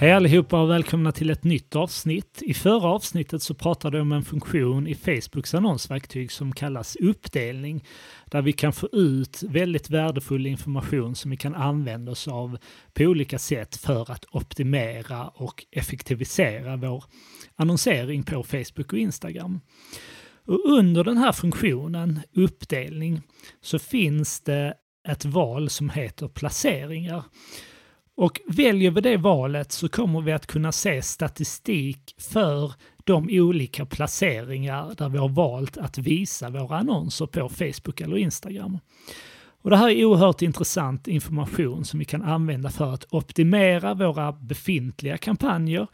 Hej allihopa och välkomna till ett nytt avsnitt. I förra avsnittet så pratade jag om en funktion i Facebooks annonsverktyg som kallas uppdelning, där vi kan få ut väldigt värdefull information som vi kan använda oss av på olika sätt för att optimera och effektivisera vår annonsering på Facebook och Instagram. Och under den här funktionen, uppdelning, så finns det ett val som heter placeringar. Och väljer vi det valet så kommer vi att kunna se statistik för de olika placeringar där vi har valt att visa våra annonser på Facebook eller Instagram. Och det här är oerhört intressant information som vi kan använda för att optimera våra befintliga kampanjer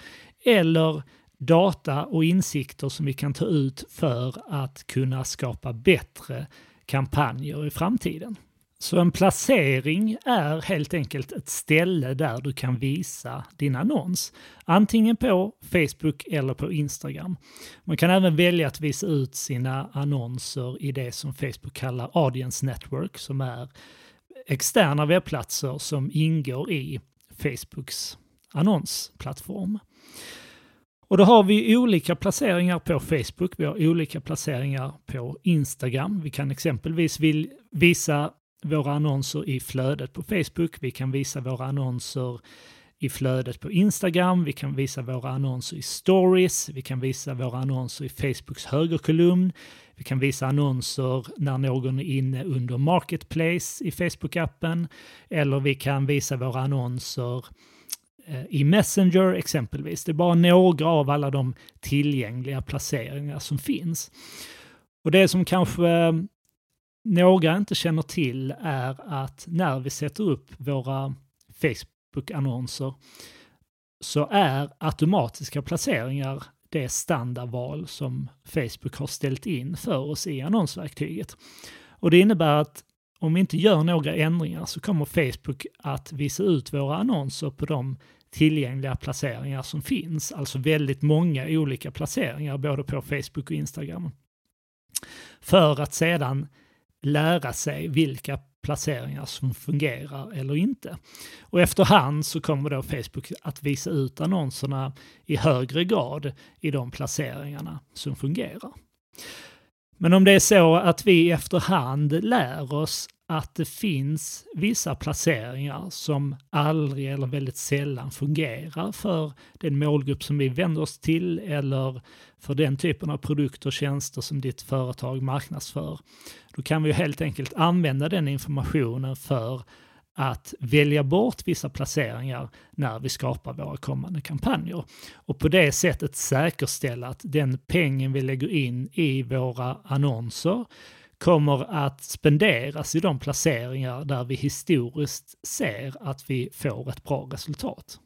eller data och insikter som vi kan ta ut för att kunna skapa bättre kampanjer i framtiden. Så en placering är helt enkelt ett ställe där du kan visa din annons. Antingen på Facebook eller på Instagram. Man kan även välja att visa ut sina annonser i det som Facebook kallar Audience Network som är externa webbplatser som ingår i Facebooks annonsplattform. Och då har vi olika placeringar på Facebook, vi har olika placeringar på Instagram. Vi kan exempelvis visa våra annonser i flödet på Facebook, vi kan visa våra annonser i flödet på Instagram, vi kan visa våra annonser i stories, vi kan visa våra annonser i Facebooks högerkolumn, vi kan visa annonser när någon är inne under Marketplace i Facebook-appen, eller vi kan visa våra annonser eh, i Messenger exempelvis. Det är bara några av alla de tillgängliga placeringar som finns. Och det som kanske några inte känner till är att när vi sätter upp våra Facebook-annonser så är automatiska placeringar det standardval som Facebook har ställt in för oss i annonsverktyget. Och det innebär att om vi inte gör några ändringar så kommer Facebook att visa ut våra annonser på de tillgängliga placeringar som finns, alltså väldigt många olika placeringar både på Facebook och Instagram. För att sedan lära sig vilka placeringar som fungerar eller inte. Och efterhand så kommer då Facebook att visa ut annonserna i högre grad i de placeringarna som fungerar. Men om det är så att vi efterhand lär oss att det finns vissa placeringar som aldrig eller väldigt sällan fungerar för den målgrupp som vi vänder oss till eller för den typen av produkter och tjänster som ditt företag marknadsför. Då kan vi helt enkelt använda den informationen för att välja bort vissa placeringar när vi skapar våra kommande kampanjer. Och på det sättet säkerställa att den pengen vi lägger in i våra annonser kommer att spenderas i de placeringar där vi historiskt ser att vi får ett bra resultat.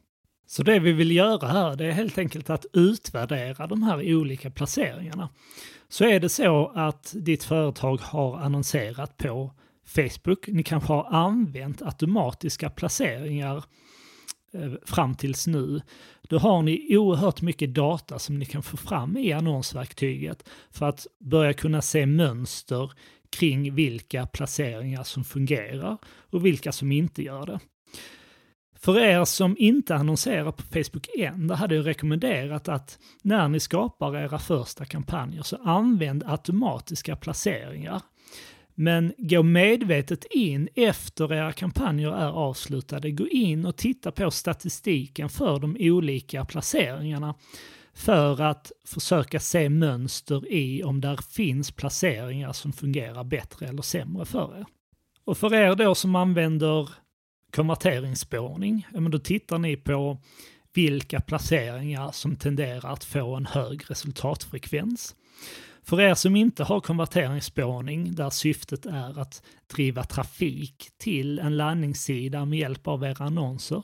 Så det vi vill göra här det är helt enkelt att utvärdera de här olika placeringarna. Så är det så att ditt företag har annonserat på Facebook, ni kanske har använt automatiska placeringar eh, Eh, fram tills nu, då har ni oerhört mycket data som ni kan få fram i annonsverktyget för att börja kunna se mönster kring vilka placeringar som fungerar och vilka som inte gör det. För er som inte annonserar på Facebook än, då hade jag rekommenderat att när ni skapar era första kampanjer så använd automatiska placeringar. Men gå medvetet in efter era kampanjer är avslutade. Gå in och titta på statistiken för de olika placeringarna för att försöka se mönster i om där finns placeringar som fungerar bättre eller sämre för er. Och för er då som använder konverteringsspårning, ja, men då tittar ni på vilka placeringar som tenderar att få en hög resultatfrekvens. För er som inte har konverteringsspårning där syftet är att driva trafik till en landningssida med hjälp av era annonser,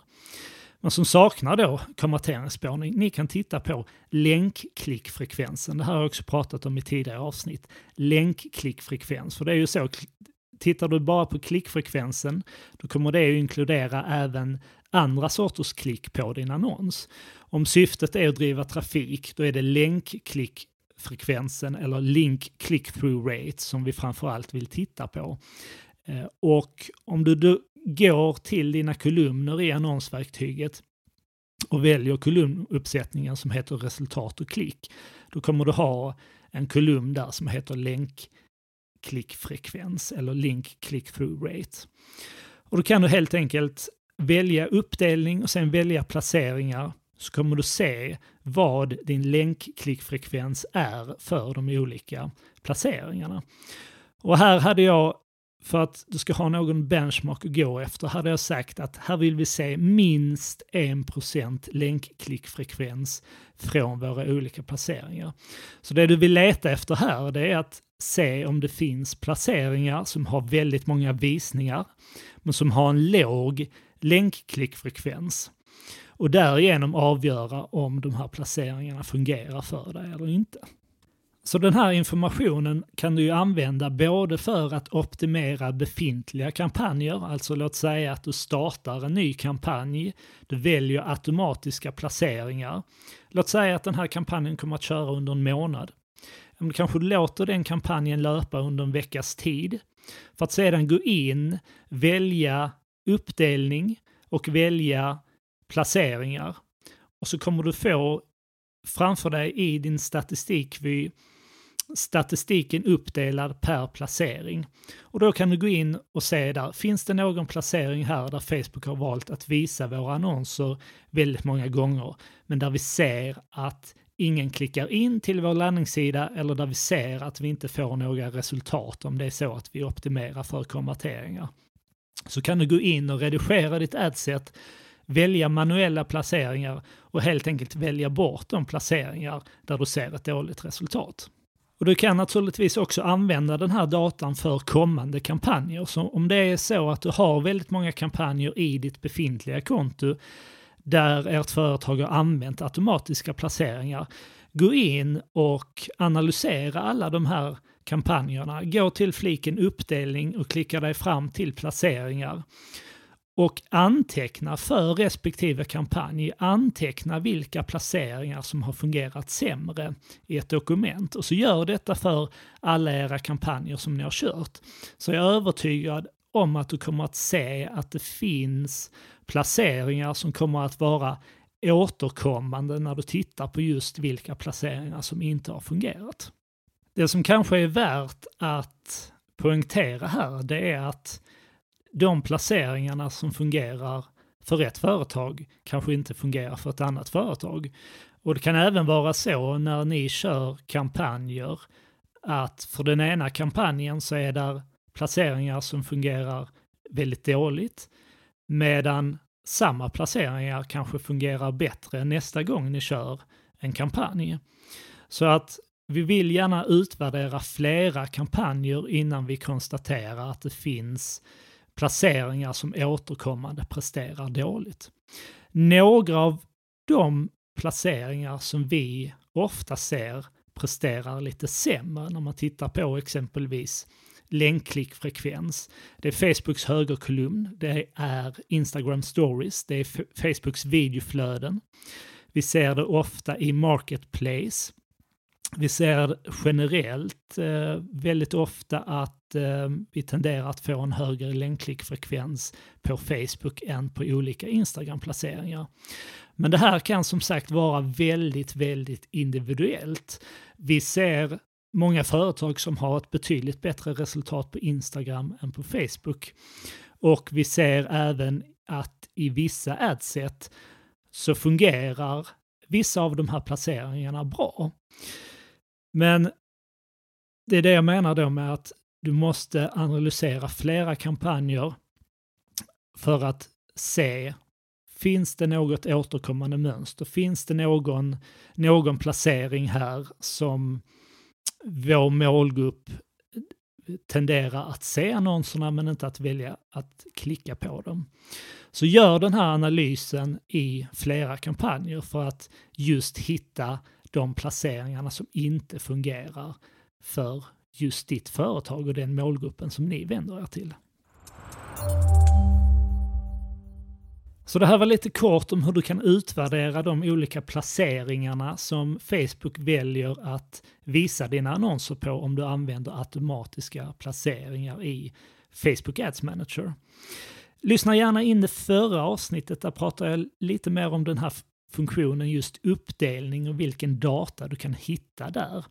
men som saknar då konverteringsspårning, ni kan titta på länkklickfrekvensen. Det här har jag också pratat om i tidigare avsnitt. Länkklickfrekvens, för det är ju så, tittar du bara på klickfrekvensen, då kommer det att inkludera även andra sorters klick på din annons. Om syftet är att driva trafik, då är det länkklick frekvensen eller link click-through rate som vi framförallt vill titta på. Eh, och om du går till dina kolumner i annonsverktyget och väljer kolumnuppsättningen som heter resultat och klick, då kommer du ha en kolumn där som heter länkklickfrekvens eller link click-through rate. Och då kan du helt enkelt välja uppdelning och sen välja placeringar så kommer du se vad din länkklickfrekvens är för de olika placeringarna. Och här hade jag, för att du ska ha någon benchmark att gå efter, hade jag sagt att här vill vi se minst 1% länkklickfrekvens från våra olika placeringar. Så det du vill leta efter här, det är att se om det finns placeringar som har väldigt många visningar, men som har en låg länkklickfrekvens och därigenom avgöra om de här placeringarna fungerar för dig eller inte. Så den här informationen kan du ju använda både för att optimera befintliga kampanjer, alltså låt säga att du startar en ny kampanj, du väljer automatiska placeringar. Låt säga att den här kampanjen kommer att köra under en månad. Du kanske låter den kampanjen löpa under en veckas tid för att sedan gå in, välja uppdelning och välja placeringar. Och så kommer du få framför dig i din statistikvy statistiken uppdelad per placering. Och då kan du gå in och se där, finns det någon placering här där Facebook har valt att visa våra annonser väldigt många gånger, men där vi ser att ingen klickar in till vår landningssida eller där vi ser att vi inte får några resultat om det är så att vi optimerar för konverteringar. Så kan du gå in och redigera ditt adset välja manuella placeringar och helt enkelt välja bort de placeringar där du ser ett dåligt resultat. Och du kan naturligtvis också använda den här datan för kommande kampanjer. Så om det är så att du har väldigt många kampanjer i ditt befintliga konto där ert företag har använt automatiska placeringar, gå in och analysera alla de här kampanjerna. Gå till fliken uppdelning och klicka dig fram till placeringar och anteckna för respektive kampanj, anteckna vilka placeringar som har fungerat sämre i ett dokument. Och så gör detta för alla era kampanjer som ni har kört. Så jag är övertygad om att du kommer att se att det finns placeringar som kommer att vara återkommande när du tittar på just vilka placeringar som inte har fungerat. Det som kanske är värt att poängtera här, det är att de placeringarna som fungerar för ett företag kanske inte fungerar för ett annat företag. Och det kan även vara så när ni kör kampanjer att för den ena kampanjen så är det placeringar som fungerar väldigt dåligt medan samma placeringar kanske fungerar bättre nästa gång ni kör en kampanj. Så att vi vill gärna utvärdera flera kampanjer innan vi konstaterar att det finns placeringar som återkommande presterar dåligt. Några av de placeringar som vi ofta ser presterar lite sämre när man tittar på exempelvis länkklickfrekvens. Det är Facebooks högerkolumn, det är Instagram stories, det är Facebooks videoflöden. Vi ser det ofta i Marketplace. Vi ser generellt eh, väldigt ofta att eh, vi tenderar att få en högre länkklickfrekvens på Facebook än på olika Instagram-placeringar. Men det här kan som sagt vara väldigt, väldigt individuellt. Vi ser många företag som har ett betydligt bättre resultat på Instagram än på Facebook. Och vi ser även att i vissa adset så fungerar vissa av de här placeringarna bra. Men det är det jag menar då med att du måste analysera flera kampanjer för att se Finns det något återkommande mönster? Finns det någon, någon placering här som vår målgrupp tenderar att se annonserna men inte att välja att klicka på dem? Så gör den här analysen i flera kampanjer för att just hitta de placeringarna som inte fungerar för just ditt företag och den målgruppen som ni vänder er till. Så det här var lite kort om hur du kan utvärdera de olika placeringarna som Facebook väljer att visa dina annonser på om du använder automatiska placeringar i Facebook Ads Manager. lyssna gärna in det förra avsnittet, där pratar jag lite mer om den här funktionen just uppdelning och vilken data du kan hitta där.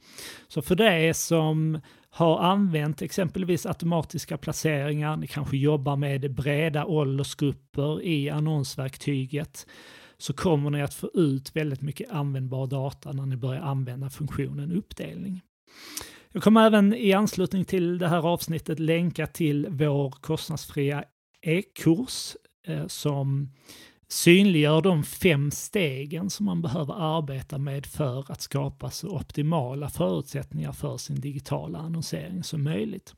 Så för det som har använt exempelvis automatiska placeringar, ni kanske jobbar med breda åldersgrupper i annonsverktyget, så kommer ni att få ut väldigt mycket användbar data när ni börjar använda funktionen uppdelning. Jag kommer även i anslutning till det här avsnittet länka till vår kostnadsfria e-kurs eh, som synliggör de fem stegen som man behöver arbeta med för att skapa så optimala förutsättningar för sin digitala annonsering som möjligt.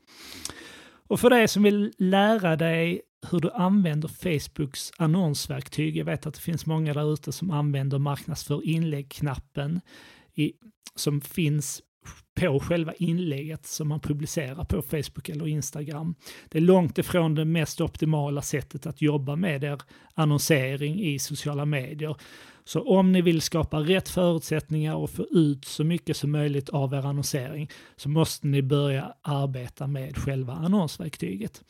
Och för dig som vill lära dig hur du använder Facebooks annonsverktyg, jag vet att det finns många där ute som använder marknadsför inlägg-knappen som finns på själva inlägget som man publicerar på Facebook eller Instagram. Det är långt ifrån det mest optimala sättet att jobba med er annonsering i sociala medier. Så om ni vill skapa rätt förutsättningar och få ut så mycket som möjligt av er annonsering så måste ni börja arbeta med själva annonsverktyget.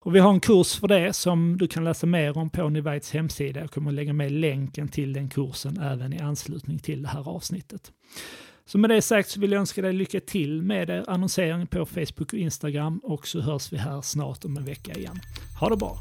Och vi har en kurs för det som du kan läsa mer om på Nivites hemsida. Jag kommer att lägga med länken till den kursen även i anslutning till det här avsnittet. Så med det sagt så vill jag önska dig lycka till med er annonsering på Facebook och Instagram och så hörs vi här snart om en vecka igen. Ha det bra!